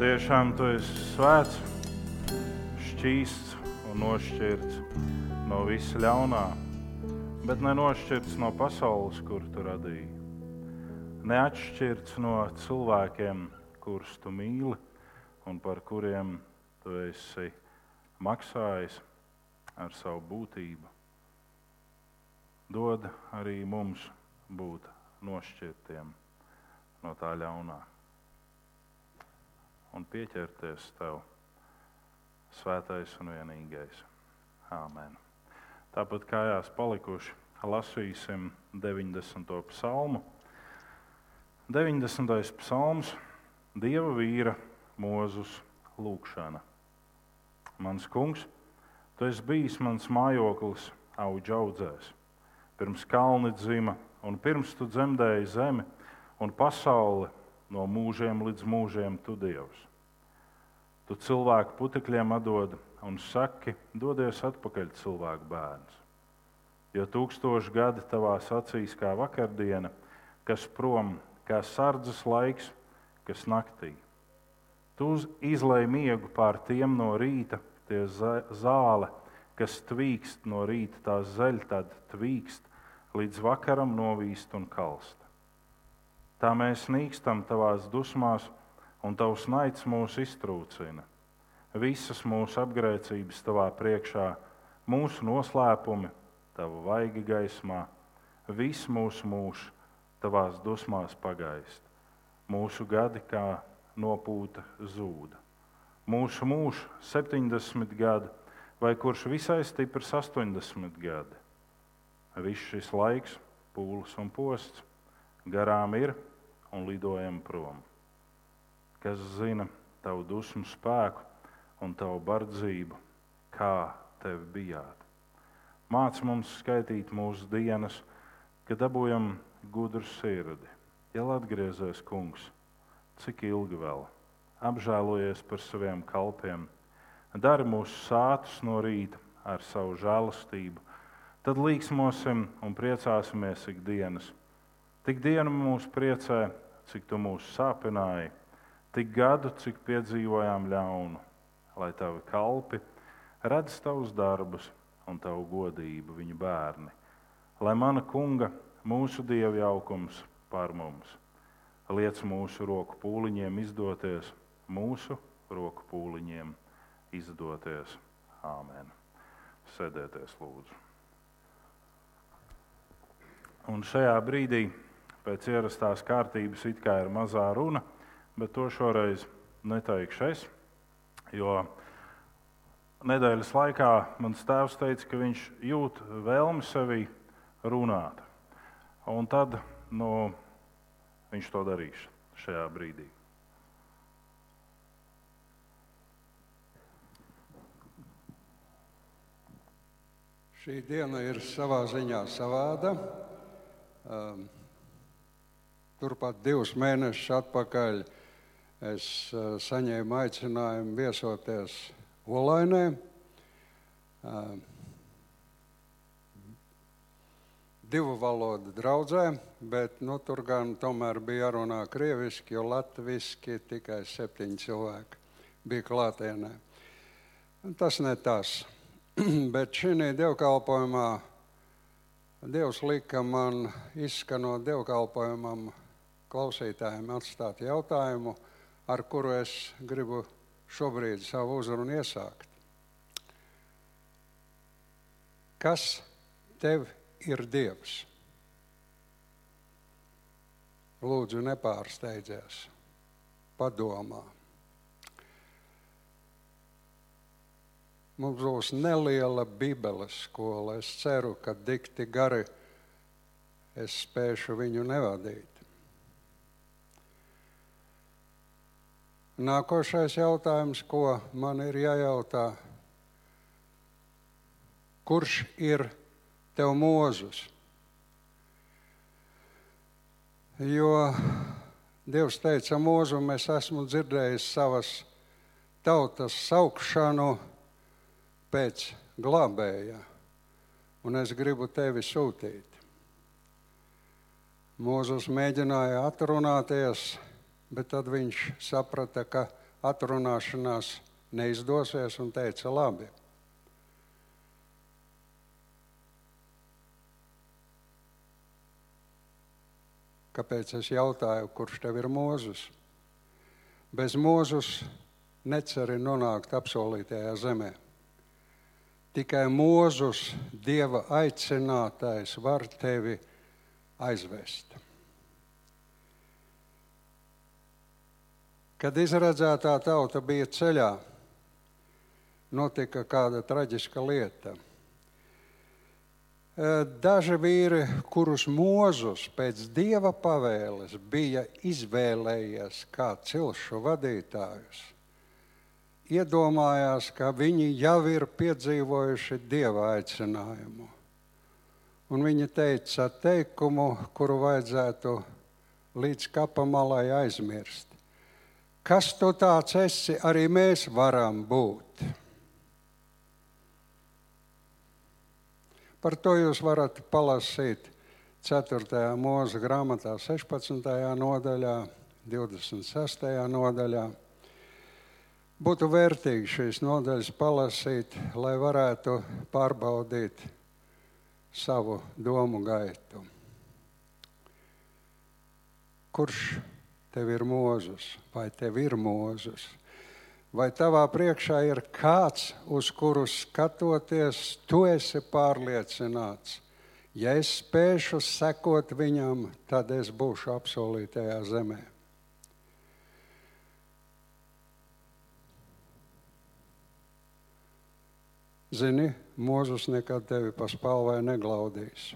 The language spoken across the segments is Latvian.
Patiešām tu esi svēts, šķīsts un nošķirts no visa ļaunā, bet nenošķirts no pasaules, kur tu radīji. Neatšķirts no cilvēkiem, kurus tu mīli un par kuriem tu esi maksājis ar savu būtību. Dod arī mums būt nošķirtiem no tā ļaunā un pieķerties tev, svētais un vienīgais. Āmen. Tāpat kājās palikuši, lasīsim 90. psalmu. 90. psalms - Dieva vīra mūzus lūgšana. Mans kungs, tu esi bijis mans mājoklis auga audzēs pirms kalni dzima, un pirms tu dzemdēji zemi un pasauli no mūžiem līdz mūžiem tu Dievs. Tu cilvēku putekļiem atdod un saki, dodies atpakaļ cilvēku bērns. Jo tūkstoši gadi tavās acīs kā vakardiena, kas prom kā sardzes laiks, kas naktī. Tu izlai miegu pār tiem no rīta, tie zāle, kas tvīkst no rīta, tā zeļ, tad tvīkst, līdz vakaram novīst un kalst. Tā mēs nīkstam tavās dusmās, un tavs naids mūs iztrūcina. Visas mūsu apgrēcības tavā priekšā, mūsu noslēpumi, tava vaiga gaismā, viss mūsu mūžs tavās dusmās pagaist. Mūsu gadi kā nopūta zūda. Mūsu mūžs 70 gadi, vai kurš visai stiprs 80 gadi Viss šis laiks, pūlis un posts, garām ir un lidojam prom. Kas zina tavu dusmu spēku un tavu bardzību, kā tev bijāt? Māc mums skaitīt mūsu dienas, kad dabūjam gudru sirdi. Ja atgriezies, kungs, cik ilgi vēl? Apžēlojies par saviem kalpiem, dari mūsu sātus no rīta ar savu žēlastību Tad līksmosim un priecāsimies ikdienas. Tik dienu mūs priecē, cik tu mūs sāpināji, tik gadu, cik piedzīvojām ļaunu, lai tavi kalpi redz tavus darbus un tavu godību, viņa bērni. Lai mana kunga, mūsu dieva jaukums par mums, liec mūsu roku pūliņiem izdoties, mūsu roku pūliņiem izdoties. Āmen. Sēdieties, lūdzu. Un šajā brīdī pēc ierastās kārtības it kā ir mazā runa, bet to šoreiz neteikšu es. Jo nedēļas laikā mans tēvs teica, ka viņš jūt vēlmi sevī runāt. Un tad nu, viņš to darīs šajā brīdī. Šī diena ir savā ziņā savāda. Um, turpat divus mēnešus atpakaļ es uh, saņēmu aicinājumu viesoties Olainē. Uh, divu valodu draudzē, bet nu, tur gan tomēr bija jārunā krieviski, jo latviski tikai septiņi cilvēki bija klātienē. Tas ne tas. bet šī dievkalpojumā Dievs lika man izskanot dievkalpojumam klausītājiem atstāt jautājumu, ar kuru es gribu šobrīd savu uzrunu iesākt. Kas tev ir Dievs? Lūdzu, nepārsteidzies, padomā. Mums būs neliela Bībeles skola. Es ceru, ka dikti gari es spēšu viņu nevadīt. Nākošais jautājums, ko man ir jājautā, kurš ir tev mūzus? Jo Dievs teica, mūzu es esmu dzirdējis savas tautas saukšanu pēc glābēja, un es gribu tevi sūtīt. Mūzus mēģināja atrunāties, bet tad viņš saprata, ka atrunāšanās neizdosies un teica, labi. Kāpēc es jautāju, kurš tev ir mūzis? Bez mūzus neceri nonākt apsolītajā zemē. Tikai mūzus, Dieva aicinātājs, var tevi aizvest. Kad izredzētā tauta bija ceļā, notika kāda traģiska lieta. Daži vīri, kurus Mozus pēc dieva pavēles bija izvēlējies kā cilšu vadītājus, iedomājās, ka viņi jau ir piedzīvojuši dieva aicinājumu. Un viņi teica teikumu, kuru vajadzētu līdz kapamalai aizmirst. Kas tu tāds esi, arī mēs varam būt. Par to jūs varat palasīt 4. mūža grāmatā, 16. nodaļā, 26. nodaļā. Būtu vērtīgi šīs nodaļas palasīt, lai varētu pārbaudīt savu domu gaitu. Kurš tev ir mūžs, vai tev ir mūžs, vai tavā priekšā ir kāds, uz kuru skatoties, tu esi pārliecināts. Ja es spēšu sekot viņam, tad es būšu apsolītajā zemē. Zini, Mūzes nekad tevi pa spalvai neglaudīs.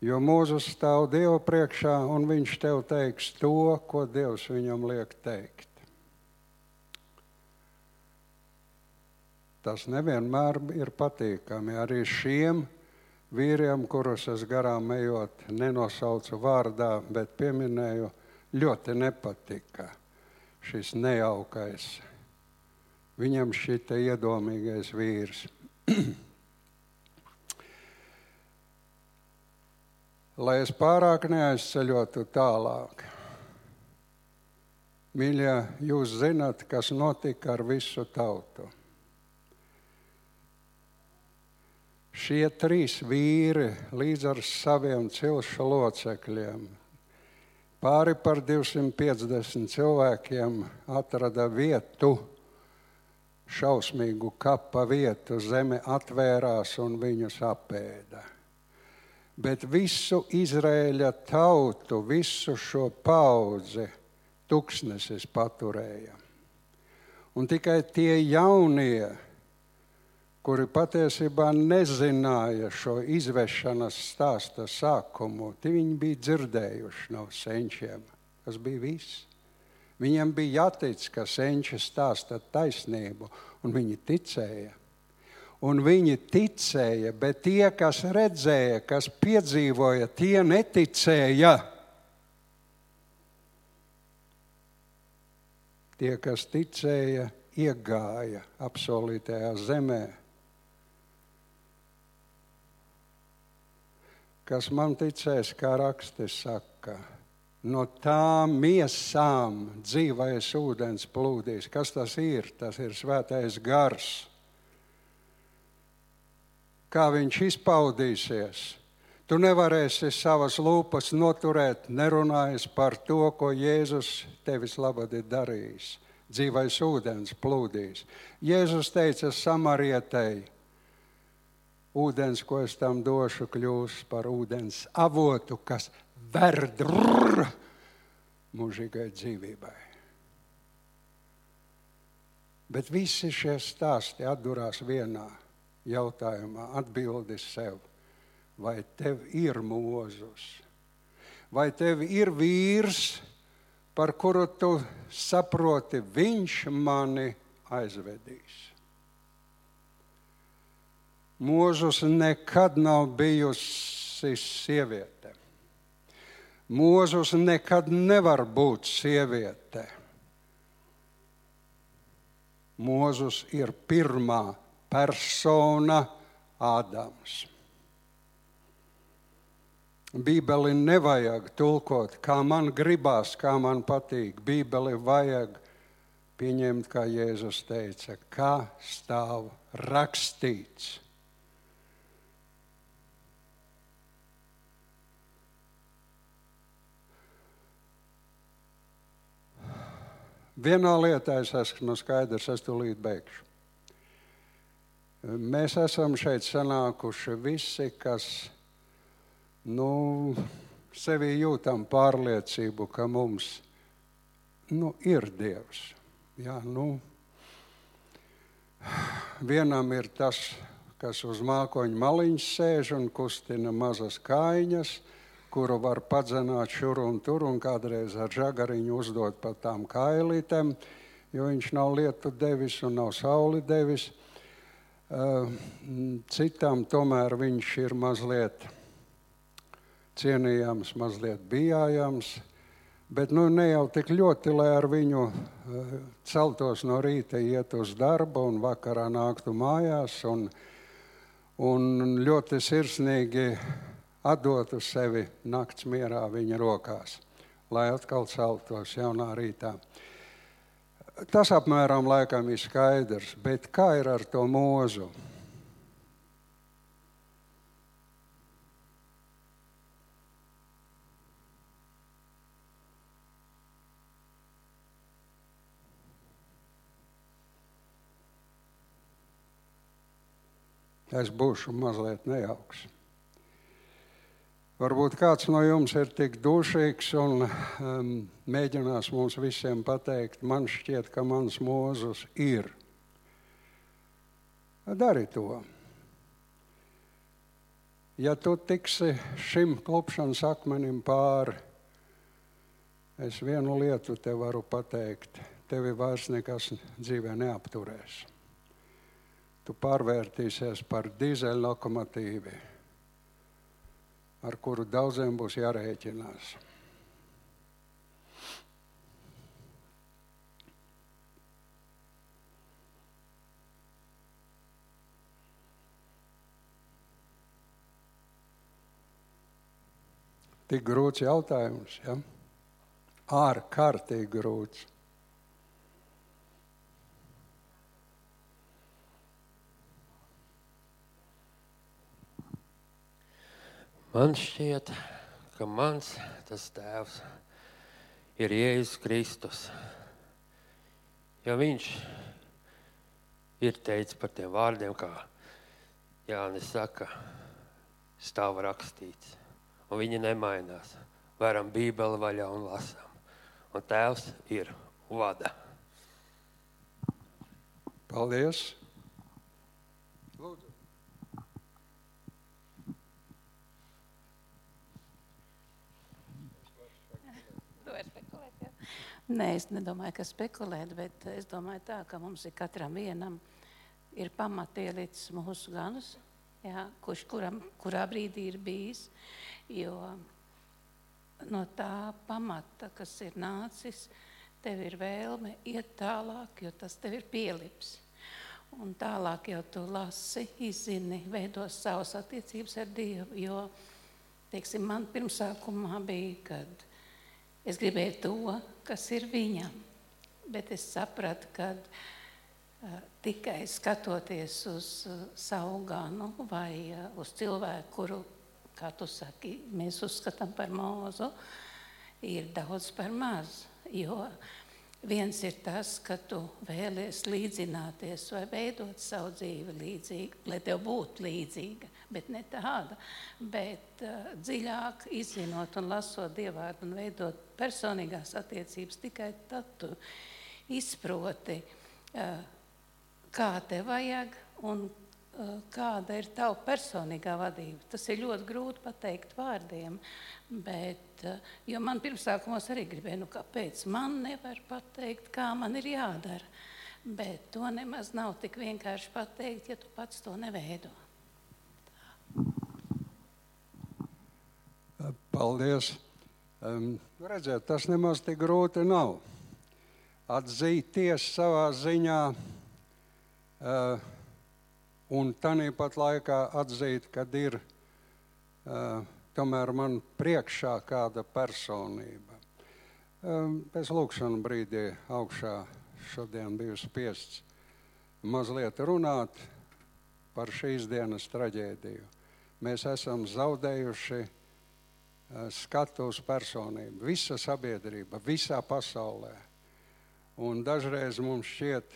Jo Mūzes stāv Dieva priekšā, un viņš tev teiks to, ko Dievs viņam liek teikt. Tas nevienmēr ir patīkami arī šiem vīriem, kurus es garām ejot, nenosaucu vārdā, bet pieminēju, ļoti nepatika šis nejaukais. Viņam šī iedomīgais vīrs. lai es pārāk neaizceļotu tālāk. Mīļie, jūs zināt, kas notika ar visu tautu. Šie trīs vīri līdz ar saviem cilšu locekļiem, pāri par 250 cilvēkiem, atrada vietu, šausmīgu kapa vietu, zeme atvērās un viņus apēda bet visu Izraēļa tautu, visu šo paudzi tuksnesis paturēja. Un tikai tie jaunie, kuri patiesībā nezināja šo izvešanas stāsta sākumu, viņi bija dzirdējuši no senčiem. Tas bija viss. Viņiem bija jātic, ka senči stāsta taisnību, un viņi ticēja un viņi ticēja, bet tie, kas redzēja, kas piedzīvoja, tie neticēja. Tie, kas ticēja, iegāja apsolītajā zemē. Kas man ticēs, kā rakstis saka, no tām miesām dzīvais ūdens plūdīs. Kas tas ir? Tas ir svētais gars kā viņš izpaudīsies. Tu nevarēsi savas lūpas noturēt, nerunājot par to, ko Jēzus tevis labad ir darījis. Dzīvais ūdens plūdīs. Jēzus teica samarietei, ūdens, ko es tam došu, kļūs par ūdens avotu, kas verd mūžīgai dzīvībai. Bet visi šie stāsti atdurās vienā jautājumā atbildi sev, vai tev ir mūzus, vai tev ir vīrs, par kuru tu saproti, viņš mani aizvedīs. Mūzus nekad nav bijusi sieviete. Mūzus nekad nevar būt sieviete. Mūzus ir pirmā persona Ādams. Bībeli nevajag tulkot, kā man gribās, kā man patīk. Bībeli vajag pieņemt, kā Jēzus teica, kā stāv rakstīts. Vienā lietā es esmu skaidrs, es tūlīt beigšu. Mēs esam šeit sanākuši visi, kas nu, sevī jūtam pārliecību, ka mums nu, ir Dievs. Jā, nu, vienam ir tas, kas uz mākoņa maliņas sēž un kustina mazas kājiņas, kuru var padzenāt šur un tur un kādreiz ar žagariņu uzdot pat tām kailītēm, jo viņš nav lietu devis un nav sauli devis. Eh, citam tomēr viņš ir mazliet cienījams, mazliet bijājams, bet nu, ne jau tik ļoti, lai ar viņu eh, celtos no rīta, iet uz darbu un vakarā nāktu mājās un, un ļoti sirsnīgi atdotu sevi nakts mierā viņa rokās, lai atkal celtos jaunā rītā. Tas apmēram laikam ir skaidrs, bet kā ir ar to mūzu? Es būšu mazliet nejauks. Varbūt kāds no jums ir tik dušīgs un um, mēģinās mums visiem pateikt, man šķiet, ka mans mūzus ir. Dari to. Ja tu tiksi šim klupšanas akmenim pāri, es vienu lietu te varu pateikt. Tevi vairs nekas dzīvē neapturēs. Tu pārvērtīsies par dīzeļlokomotīvu ar kuru daudziem būs jārēķinās. Tik grūts jautājums, ja? ārkārtīgi grūts. Man šķiet, ka mans tas tēvs ir Jēzus Kristus. Jo viņš ir teicis par tiem vārdiem, kā Jānis saka, stāv rakstīts, un viņi nemainās. Varam Bībeli vaļā un lasām. Un tēvs ir vada. Paldies! Nē, es nedomāju, ka spekulēt, bet es domāju tā, ka mums ir katram vienam ir pamatielicis mūsu ganus, jā, kurš kuram, kurā brīdī ir bijis, jo no tā pamata, kas ir nācis, tev ir vēlme iet tālāk, jo tas tev ir pielips. Un tālāk jau tu lasi, izzini, veido savas attiecības ar Dievu, jo, teiksim, man pirmsākumā bija, kad Es gribēju to, kas ir viņam, bet es sapratu, ka tikai skatoties uz savu ganu vai uz cilvēku, kuru, kā tu saki, mēs uzskatām par mūzu, ir daudz par maz. Jo viens ir tas, ka tu vēlies līdzināties vai veidot savu dzīvi līdzīgi, lai tev būtu līdzīga bet ne tāda. Bet uh, dziļāk izzinot un lasot dievvvārdu un veidot personīgās attiecības, tikai tad tu izproti, uh, kā te vajag un uh, kāda ir tava personīgā vadība. Tas ir ļoti grūti pateikt vārdiem, bet, uh, jo man pirmsākumos arī gribēja, nu kāpēc man nevar pateikt, kā man ir jādara. Bet to nemaz nav tik vienkārši pateikt, ja tu pats to neveido. Paldies! Um, redziet, tas nemaz tik grūti nav. Atzīties savā ziņā uh, un tāpat laikā atzīt, ka ir uh, tomēr man priekšā kāda personība. Um, es lūkšanu brīdī augšā šodien biju spiests mazliet runāt par šīs dienas traģēdiju. Mēs esam zaudējuši skatu uz personību, visa sabiedrība, visā pasaulē. Un dažreiz mums šķiet,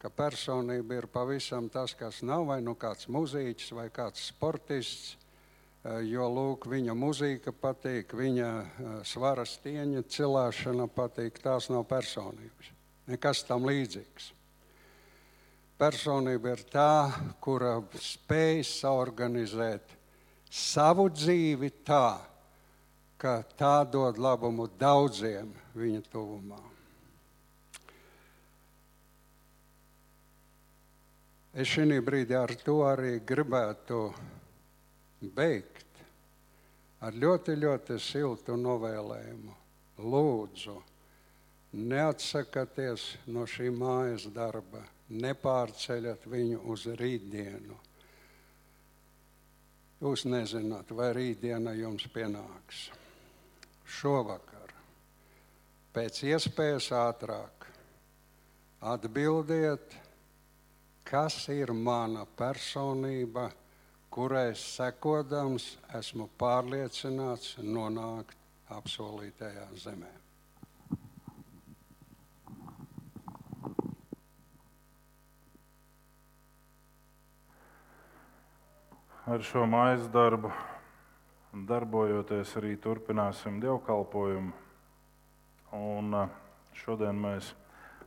ka personība ir pavisam tas, kas nav, vai nu kāds muzīķis, vai kāds sportists, jo lūk, viņa mūzika patīk, viņa svara stieņa cilāšana patīk, tās nav personības. Nekas tam līdzīgs. Personība ir tā, kura spēj saorganizēt savu dzīvi tā, ka tā dod labumu daudziem viņa tuvumā. Es šī brīdī ar to arī gribētu beigt ar ļoti, ļoti siltu novēlējumu. Lūdzu, neatsakieties no šī mājas darba, nepārceļat viņu uz rītdienu Jūs nezināt, vai rītdiena jums pienāks. Šovakar, pēc iespējas ātrāk, atbildiet, kas ir mana personība, kurai sekodams esmu pārliecināts nonākt apsolītajā zemē. Ar šo mājas darbu, darbojoties arī turpināsim dievkalpojumu. Un šodien mēs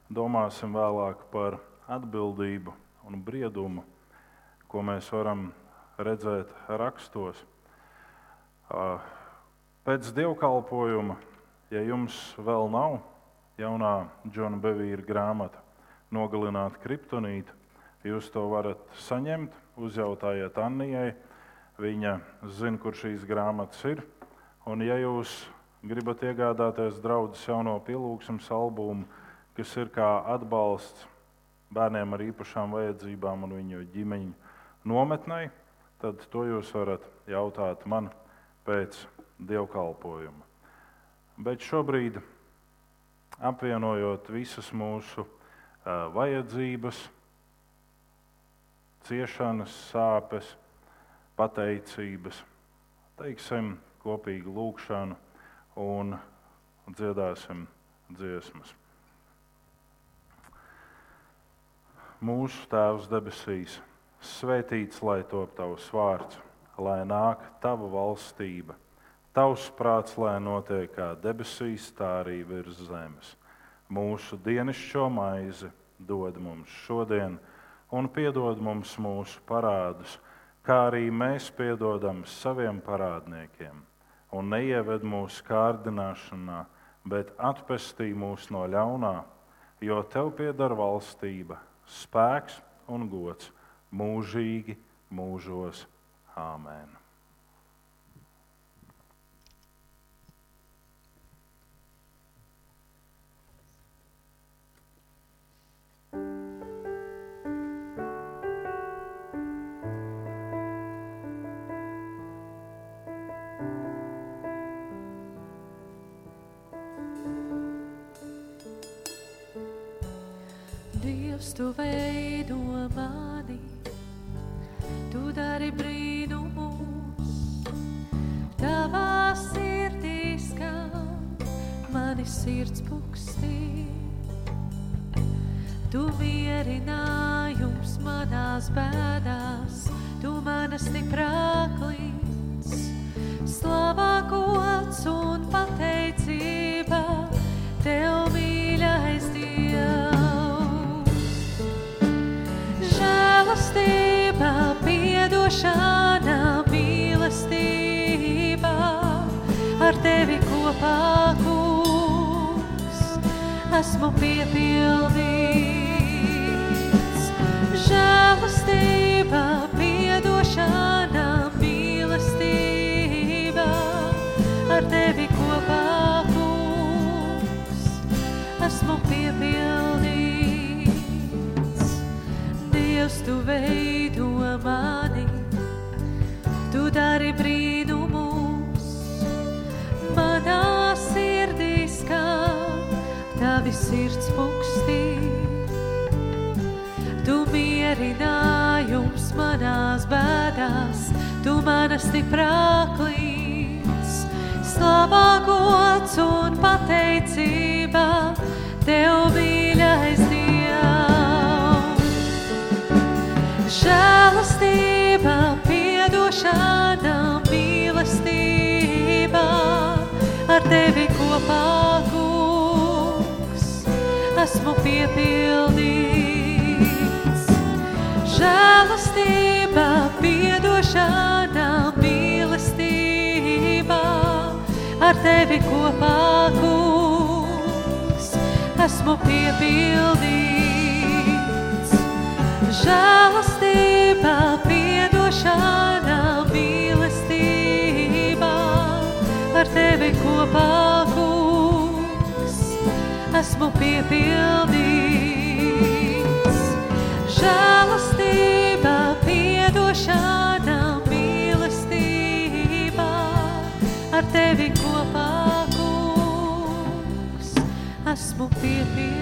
domāsim vēlāk par atbildību un briedumu, ko mēs varam redzēt rakstos. Pēc dievkalpojuma, ja jums vēl nav jaunā Džona Bevīra grāmata, nogalināt kriptonītu, jūs to varat saņemt uzjautājiet Annijai. Viņa zina, kur šīs grāmatas ir. Un, ja jūs gribat iegādāties draudzes jauno pielūgsmes albumu, kas ir kā atbalsts bērniem ar īpašām vajadzībām un viņu ģimeņu nometnei, tad to jūs varat jautāt man pēc dievkalpojuma. Bet šobrīd, apvienojot visas mūsu uh, vajadzības, ciešanas, sāpes, pateicības, teiksim, kopīgu lūgšanu un dziedāsim dziesmas. Mūsu Tēvs debesīs, svētīts lai top tavs vārds, lai nāk tava valstība, tavs prāts, lai notiek kā debesīs, tā arī virs zemes. Mūsu dienascho maizi dod mums šodien un piedod mums mūsu parādus, kā arī mēs piedodam saviem parādniekiem. Un neieved mūsu kārdināšanā, bet atpestī mūs no ļaunā, jo tev pieder valstība, spēks un gods mūžīgi mūžos. Āmen! Dievs, tu veido mani, tu dari brīnumus. Tavā sirdī skan mani sirds pukstī. Tu mierinājums manās bēdās, tu manas stiprā klīns. Slavā gods un pateicība piedošana, mīlestība, ar tevi kopā, kungs, esmu piepildīts. Žēlastība, piedošana, mīlestība, ar tevi kopā, kungs, esmu piepildīts. Dievs, tu veido dari brīnumus. Manā sirdī skāp tavi sirds pukstī. Tu mierinājums manās bēdās, tu mana stiprāklīts. Slavā gods un pateicība Tev mīļais Dievs. Žēlastība, piedošana, mīlestība ar Tevi kopā, kungs, esmu piepildīts. Žēlastība, piedošana, mīlestība ar Tevi kopā, kungs, esmu piepildīts. Žēlastība, piedošana, ar Tevi kopā, kungs, esmu piepildīts. Žēlastība, piedošana, mīlestība ar Tevi kopā, kungs, esmu piepildīts.